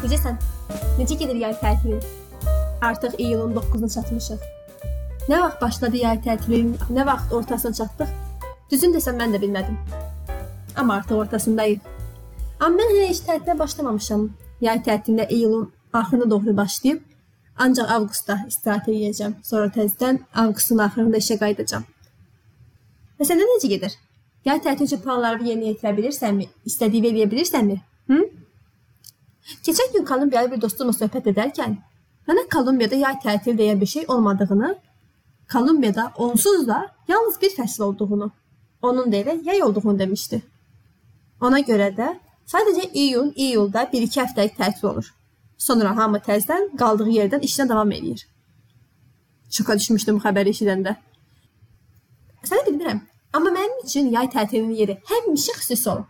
Necəsən? Necə gedir yay tətilin? Artıq iyulun 9-una çatmışıq. Nə vaxt başladı yay tətilin, nə vaxt ortasına çatdıq? Düzün desəm mən də bilmədim. Amma artıq ortasındayıq. Amma mən hələ heç tətilə başlamamışam. Yay tətilinə iyulun axırına doğru başlayıb ancaq avqustda istirahət edəcəm. Sonra təzədən avqustun axırında işə qayıdacağam. Və səndə necə gedir? Yay tətil üçün planlarını yerinə yetirə bilirsənmi? İstədiyini eləyə bilirsənmi? Hı? Keçən gün Kolumbiyalı bir dostumla söhbət edərkən mənə Kolumbiyada yay tətil deyə bir şey olmadığını, Kolumbiyada onsuz da yalnız bir fəsil olduğunu, onun da elə yay olduğunu demişdi. Ona görə də sadəcə iyun, iyulda 1-2 həftəlik tətil olur. Sonra hamı təzədən qaldığı yerdən işinə davam edir. Şoka düşmüşdüm xəbəri eşidəndə. Səni bilmirəm, amma mənim üçün yay tətilinin yeri həmişə xüsusi olub.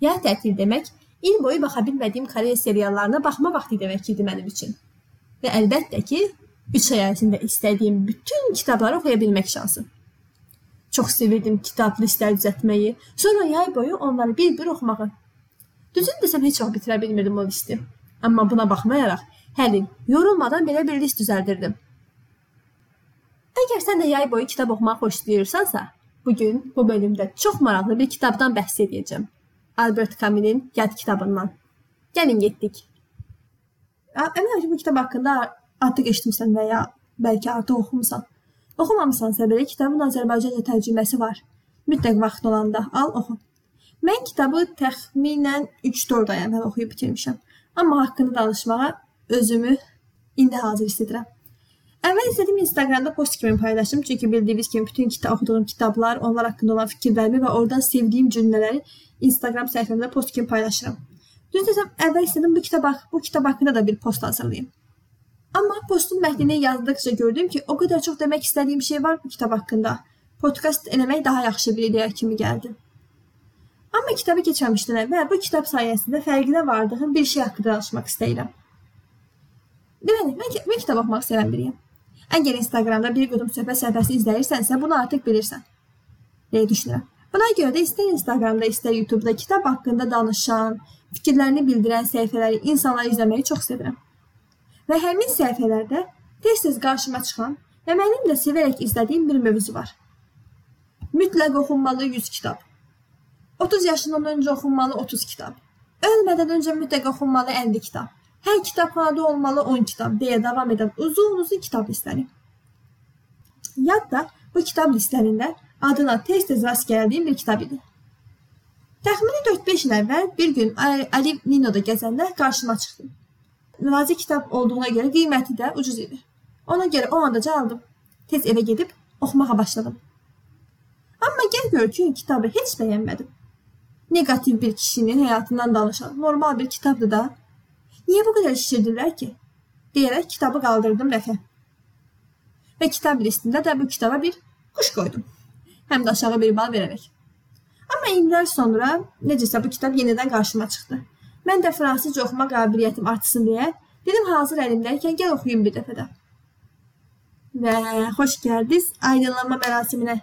Yay tətili demək il boyu baxa bilmədiyim Koreya seriallarına baxma vaxtı demək idi mənim üçün. Və əlbəttə ki, 3 ay ərzində istədiyim bütün kitabları oxuya bilmək şansı. Çox sevirdim kitab listələri düzəltməyi, sonra yay boyu onları bir-bir oxumağı. Düzün desəm heç vaxt bitirə bilmirdim o listi. Amma buna baxmayaraq hər il yorulmadan belə bir list düzəldirdim. Əgər sən də yay boyu kitab oxumağı xoşlayırsansa, bu gün bu bölümdə çox maraqlı bir kitabdan bəhs edəcəm. Albert Camus'in Yad kitabından. Gəlin getdik. Əminəm ki, bu kitab haqqında artıq eşitmisən və ya bəlkə artıq oxumusan. Oxumamısansa belə kitabın Azərbaycanca tərcüməsi var. Mütləq vaxt olanda al oxu. Mən kitabı təxminən 3-4 ay əvvəl oxuyub bitirmişəm. Amma haqqında danışmağa özümü indi hazır hiss edirəm. Əvvəl istədim Instagramda post kimi paylaşım, çünki bildiyiniz kimi bütün kitab oxuduğum kitablar, onlar haqqında olan fikirlərimi və oradan sevdiyim cümlələri Instagram səhifəmdə post kimi paylaşıram. Düz desəm, əvvəl istədim bu kitab bu kitab haqqında da bir post hazırlayım. Amma postun mətnini yazdıqca gördüm ki, o qədər çox demək istədiyim şey var bu kitab haqqında. Podkast eləmək daha yaxşı bir ideya kimi gəldi. Amma kitabı keçməmişdən əvvəl bu kitab sayəsində fərqinə vardığım bir şey haqqında danışmaq istəyirəm. Deməli, mən, mən kitab oxumaq sevən biriyəm. Əgər Instagramda bir qudum söhbət səhifəsi izləyirsənsə, bunu artıq bilirsən. deyə düşünürəm. Buna görə də istər Instagramda, istər YouTube-da kitab haqqında danışan, fikirlərini bildirən səhifələri insanlar izləməyi çox sevirəm. Və həmin səhifələrdə tez-tez qarşıma çıxan və mənim də sevərək izlədiyim bir mövzu var. Mütləq oxunmalı 100 kitab. 30 yaşından öncə oxunmalı 30 kitab. Ölmədən öncə mütləq oxunmalı 50 kitab. Hər kitabxanada olmalı 10 kitab deyə davam edən uzun-uzun kitab listləri. Yadda bu kitab listələrində adına tez-tez rast gəldiyim bir kitab idi. Təxmini 4-5 il əvvəl bir gün Ali Ninoda gəzəndə qarşıma çıxdı. Nazik kitab olduğuna görə qiyməti də ucuz idi. Ona görə o andaca aldım. Tez evə gedib oxumağa başladım. Amma gəl gör ki, kitabı heç bəyənmədim. Neqativ bir kişinin həyatından danışan normal bir kitabdır da. Niyə bu qədər şişirdilər ki? deyərək kitabı qaldırdım rəfə. Və kitab listində də bu kitaba bir quş qoydum. Həm də aşağı bir bal verərək. Amma illər sonra necəsə bu kitab yenidən qarşıma çıxdı. Mən də fransızca oxuma qabiliyyətim artsın deyə dedim hazır əlimdəykən gəl oxuyum bir dəfə də. Və xoş gəldiniz aydınlanma mərasiminə.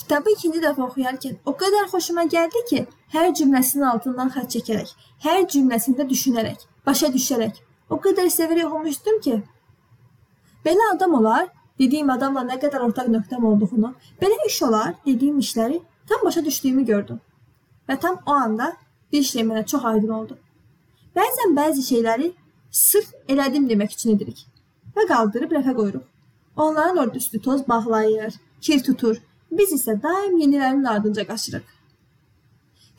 Kitabı ikinci dəfə oxuyarkən o qədər xoşuma gəldi ki, hər cümləsinin altından xətt çəkərək, hər cümləsində düşünərək, başa düşərək, o qədər sevərək oxumuşdum ki, belə adam olar, dediyim adamla nə qədər ortaq nöqtəm olduğunu, belə iş olar, dediyim işləri tam başa düşdüyümü gördüm. Və tam o anda bir şey mənə çox aydın oldu. Bəzən bəzi şeyləri sırf elədim demək üçün edirik və qaldırıb rəfə qoyuruq. Onların üstü toz bağlayır, kir tutur, Biz isə daim yenilərinin ardınca qaçırıq.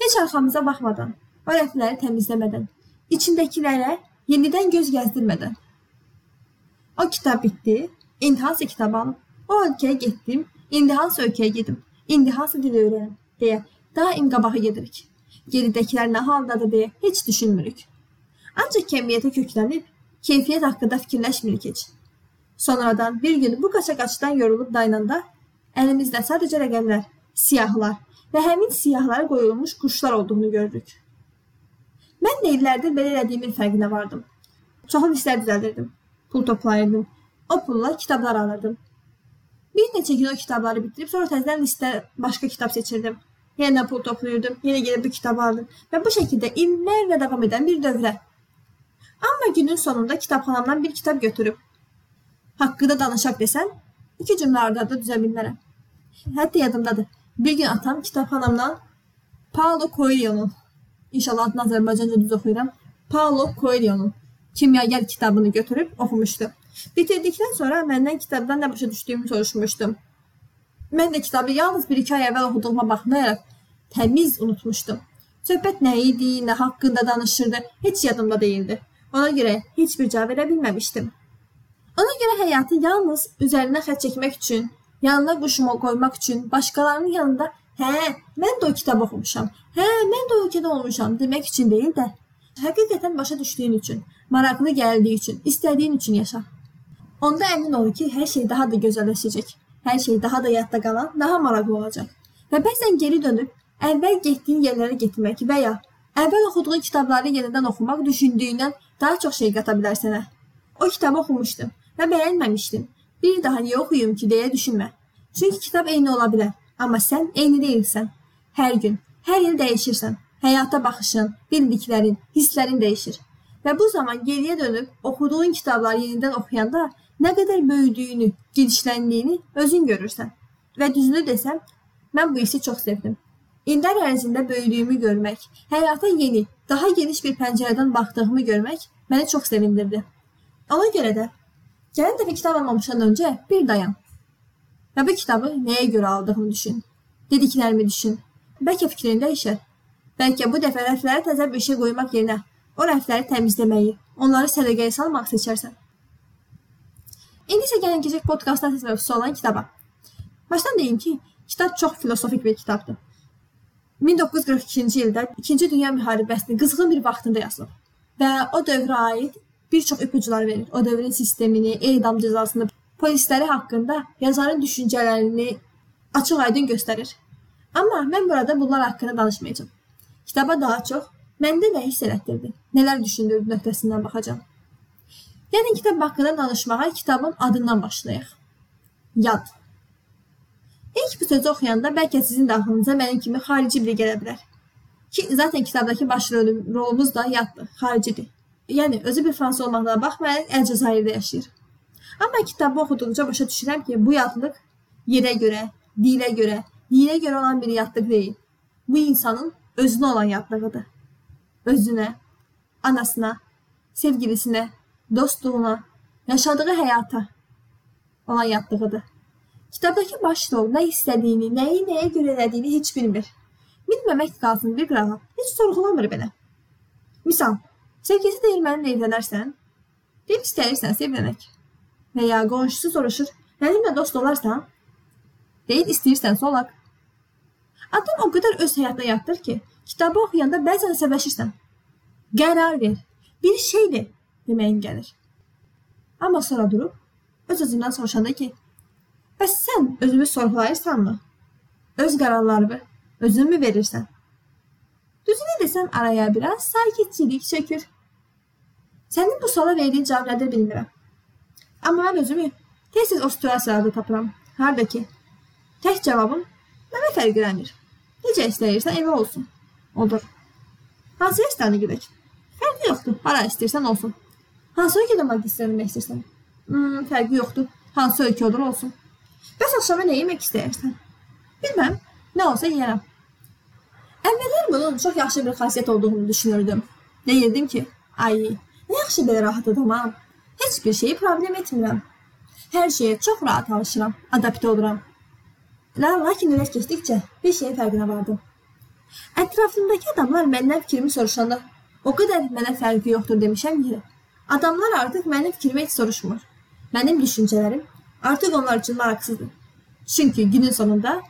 Heç arxamıza baxmadan, o rəfləri təmizləmədən, içindəkilərə yenidən göz gəzdirmədən. O kitab bitdi, indi hansı kitab alım? O ölkəyə getdim, indi hansı ölkəyə gedim? İndi hansı dil öyrənim? deyə daim qabağa gedirik. Geridəkilər nə haldadır deyə heç düşünmürük. Ancaq kəmiyyətə köklənib, keyfiyyət haqqında fikirləşmirik heç. Sonradan bir gün bu qaça-qaçdan yorulub dayananda Əlimizdə sadəcə rəqəmlər, siyahılar və həmin siyahlara qoyulmuş quşlar olduğunu görürük. Mən də illərdir belə elədiyimin fərqinə vardım. Çoxlu listlər düzəldirdim. Pul toplayırdım. O pulla kitablar alırdım. Bir neçə gün o kitabları bitirib sonra təzədən listə başqa kitab seçirdim. Yenə pul toplayırdım, yenə gedib bu kitabı aldım və bu şəkildə illərlə davam edən bir dövrə, Amma günün sonunda kitabxanamdan bir kitab götürüb haqqında danışaq desən, iki cümlə arda-arda düzə bilmərəm. Hətta yadımdadır. Bir gün atam kitabxanamdan Paulo Coelho'nun İnşallah adını Azərbaycanca düz oxuyuram. Paulo Coelho'nun Kimyager kitabını götürüb oxumuşdu. Bitirdikdən sonra məndən kitabdan nə başa düşdüyümü soruşmuşdum. Mən də kitabı yalnız bir-iki ay əvvəl oxuduğuma baxmayaraq təmiz unutmuşdum. Söhbət nə idi, nə haqqında danışırdı, heç yadımda değildi. Ona görə heç bir cavab verə bilməmişdim. Ona görə həyatı yalnız üzərinə xətt çəkmək üçün, yanına quşumu qoymaq üçün, başqalarının yanında "Hə, mən də o kitab oxumuşam. Hə, mən də o ölkədə olmuşam" demək üçün deyil də, həqiqətən başa düşdüyün üçün, maraqlı gəldiyi üçün, istədiyin üçün yaşa. Onda əmin ol ki, hər şey daha da gözəlləşəcək. Hər şey daha da yadda qalan, daha maraqlı olacaq. Və bəzən geri dönüb əvvəl getdiyin yerlərə getmək və ya əvvəl oxuduğun kitabları yenidən oxumaq düşündüyündən daha çox şey qata bilər sənə. O kitabı oxumuşdum və bəyənməmişdim. Bir daha niyə oxuyum ki deyə düşünmə. Çünki kitab eyni ola bilər, amma sən eyni deyilsən. Hər gün, hər il dəyişirsən. Həyata baxışın, bildiklərin, hisslərin dəyişir. Və bu zaman geriyə dönüb oxuduğun kitabları yenidən oxuyanda nə qədər böyüdüyünü, genişləndiyini özün görürsən. Və düzünü desəm, mən bu hissi çox sevdim. İllər ərzində böyüdüyümü görmək, həyata yeni, daha geniş bir pəncərədən baxdığımı görmək məni çox sevindirdi. Ona görə də gələn dəfə kitab almamışdan öncə bir dayan. Və bu kitabı nəyə görə aldığımı düşün. Dediklərimi düşün. Bəlkə fikrin dəyişər. Bəlkə bu dəfə rəflərə təzə bir şey qoymaq yerinə o rəfləri təmizləməyi, onları sədaqəyə salmaq seçərsən. İndi isə gəlin keçək podkastın əsas mövzusu olan kitaba. Başdan deyim ki, kitab çox filosofik bir kitabdır. 1942-ci ildə 2-ci Dünya müharibəsinin qızğın bir vaxtında yazılıb və o dövrə aid bir çox ipucular verir. O dövrün sistemini, edam cəzasını, polisləri haqqında yazarın düşüncələrini açıq-aydın göstərir. Amma mən burada bunlar haqqında danışmayacağam. Kitaba daha çox məndə nə hiss elətdirdi, nələr düşündürdü nöqtəsindən baxacağam. Yəni kitab haqqında danışmağa kitabın adından başlayaq. Yad. İlk bu sözü oxuyanda bəlkə sizin də ağlınıza mənim kimi xarici biri gələ bilər. Ki, zaten kitabdakı baş rolumuz da yaddır, xaricidir. Yəni özü bir fransız olmağına baxmayaraq Əlcəzairdə yaşayır. Amma kitabı oxuduqca başa düşürəm ki, bu yadlıq yerə görə, dilə görə, dinə görə olan bir yadlıq deyil. Bu insanın özünə olan yadlığıdır. Özünə, anasına, sevgilisinə, dostluğuna, yaşadığı həyata olan yadlığıdır. Kitabdakı baş rol nə istədiyini, nəyi nəyə görə elədiyini heç bilmir. Bilməmək bir qırağa. Heç sorğulamır belə. Misal, sevgisi deyir mənimlə evlənərsən? Deyir istəyirsən evlənək. Və ya qonşusu soruşur, mənimlə dost olarsan? Deyir istəyirsənsə olaq. Adam o qədər öz həyatına yatdır ki, kitabı oxuyanda bəzən əsəbləşirsən. Qərar ver. Bir şeydir deməyin gəlir. Amma sonra durub öz-özündən soruşanda ki, Bəs sən özünü sorğulayırsanmı? Öz qərarlarını özünmü verirsən? Düzünü desəm araya biraz sakitçilik çökür. Sənin bu suala verdiyin cavab nədir bilmirəm. Amma mən özümü tez-tez o situasiyalarda tapıram. Harda ki, tək cavabım mənə fərq eləmir. Necə istəyirsən evə olsun. Odur. Hansı restorana gedək? Fərqi yoxdur. Hara istəyirsən olsun. Hansı ölkədə magistrləmək istəyirsən? Hmm, fərqi yoxdur. Hansı ölkə olur olsun. Bəs axşama nə yemək istəyirsən? Bilməm, nə olsa yeyərəm. Əvvəllər bunun çox yaxşı bir xasiyyət olduğunu düşünürdüm. Deyirdim ki, ay, yaxşı belə rahat adamam. Heç bir şeyi problem etmirəm. Hər şeyə çox rahat alışıram, adaptə oluram. Lakin illər keçdikcə bir şeyin fərqinə vardım. Ətrafımdakı adamlar məndən fikrimi soruşanda o qədər mənə fərqi yoxdur demişəm ki, adamlar artıq mənim fikrimi heç soruşmur. Mənim düşüncələrim Artıq onlar üçün maraqsızdır. Çünki günün sonunda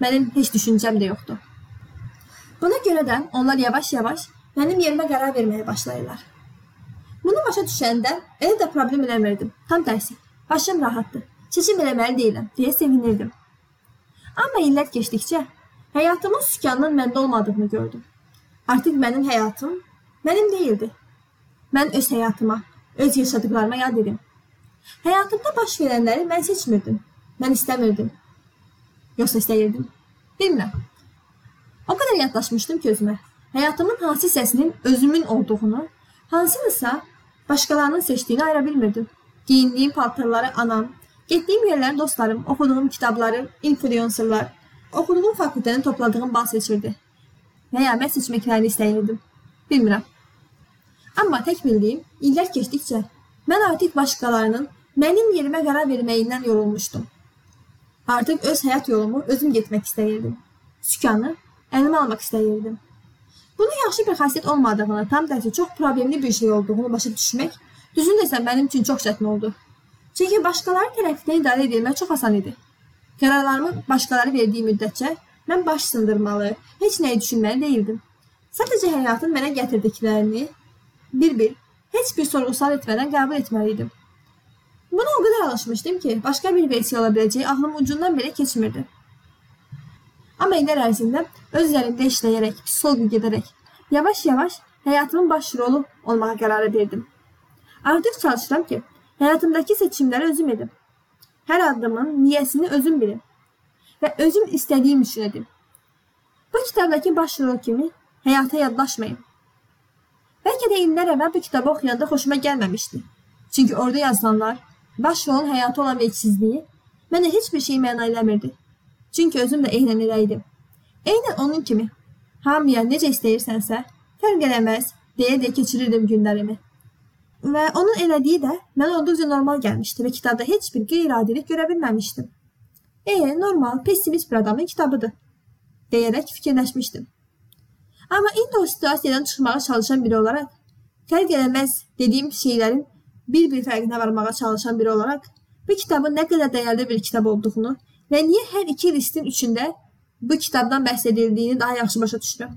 mənim heç düşüncəm də yoxdur. Buna görə də onlar yavaş-yavaş mənim yerimə qərar verməyə başlayırlar. Bunu başa düşəndə elə də problem eləmirdim. Tam tərsi. Başım rahatdır. Seçim eləməli deyiləm deyə sevinirdim. Amma illər keçdikcə həyatımın sükanının məndə olmadığını gördüm. Artıq mənim həyatım mənim deyildi. Mən öz həyatıma, öz yaşadıqlarıma yad edim. Həyatımda baş verənləri mən seçmirdim. Mən istəmirdim. Yoxsa istəyirdim. Bilmirəm. O qədər yadlaşmışdım ki özümə. Həyatımın hansı hissəsinin özümün olduğunu, hansınısa Başqalarının seçdiyini ayıra bilmirdim. Geyindiyim paltarları anam, getdiyim yerlərin dostlarım, oxuduğum kitabları influencerlar, oxuduğum fakültədən topladığım bal seçirdi. Və ya mən seçməklərini istəyirdim. Bilmirəm. Amma tək bildiyim, illər keçdikcə mən artıq başqalarının mənim yerimə qərar verməyindən yorulmuşdum. Artıq öz həyat yolumu özüm getmək istəyirdim. Sükanı əlimə almaq istəyirdim. Bunun yaxşı bir xasiyyət olmadığını, tam tərsi çox problemli bir şey olduğunu başa düşmək, düzün desəm mənim üçün çox çətin oldu. Çünki başqaları tərəfindən idarə edilmək çox asan idi. Qərarlarımı başqaları verdiyi müddətcə mən baş sındırmalı, heç nəyi düşünməli deyildim. Sadəcə həyatın mənə gətirdiklərini bir-bir, heç bir sorğu-sual etmədən qəbul etməli idim. Buna o qədər alışmışdım ki, başqa bir versiya ola biləcəyi ağlım ucundan belə keçmirdi. Amma illər ərzində öz üzərimdə işləyərək, psixoloqa gedərək, yavaş-yavaş həyatımın baş rolu olmağa qərarı verdim. Artıq çalışıram ki, həyatımdakı seçimləri özüm edim. Hər addımın niyyəsini özüm bilim və özüm istədiyim üçün edim. Bu kitabdakı baş rol kimi həyata yadlaşmayın. Bəlkə də illər əvvəl bu kitabı oxuyanda xoşuma gəlməmişdi. Çünki orada yazılanlar, baş rolun həyata olan vecsizliyi mənə heç bir şey məna eləmirdi. Çünki özüm də eynən elə idim. Eynən onun kimi. Hamıya necə istəyirsənsə, fərq eləməz, deyə-deyə keçirirdim günlərimi. Və onun elədiyi də mənə olduqca normal gəlmişdi və kitabda heç bir qeyri-adilik görə bilməmişdim. E, normal, pessimist bir adamın kitabıdır, deyərək fikirləşmişdim. Amma indi o situasiyadan çıxmağa çalışan biri olaraq, fərq eləməz dediyim şeylərin bir-bir fərqinə varmağa çalışan biri olaraq, bu kitabın nə qədər dəyərli bir kitab olduğunu və niyə hər iki listin üçündə bu kitabdan bəhs edildiyini daha yaxşı başa düşürəm.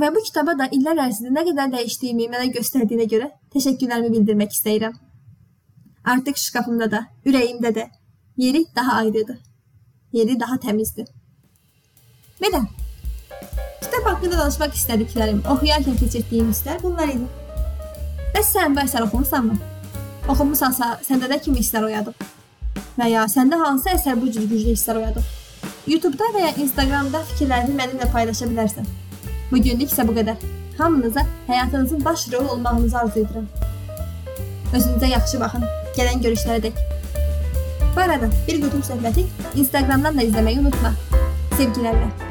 Və bu kitaba da illər ərzində nə qədər dəyişdiyimi mənə göstərdiyinə görə təşəkkürlərimi bildirmək istəyirəm. Artıq şkafımda da, ürəyimdə də yeri daha ayrıdır. Yeri daha təmizdir. Belə. Kitab haqqında danışmaq istədiklərim, oxuyarkən keçirdiyim hisslər bunlar idi. Bəs sən bu əsəri oxumusanmı? Oxumusansa, səndə də kimi hisslər oyadıb? Və ya səndə hansı əsər bu cür güclü hisslər oyadıb? YouTube-da və ya Instagram-da fikirlərini mənimlə paylaşa bilərsən. Bu günlük isə bu qədər. Hamınıza həyatınızın baş rolu olmağınızı arzu edirəm. Özünüzə yaxşı baxın. Gələn görüşlərə dək. Bu arada bir qutum söhbəti Instagramdan da izləməyi unutma. Sevgilərlə.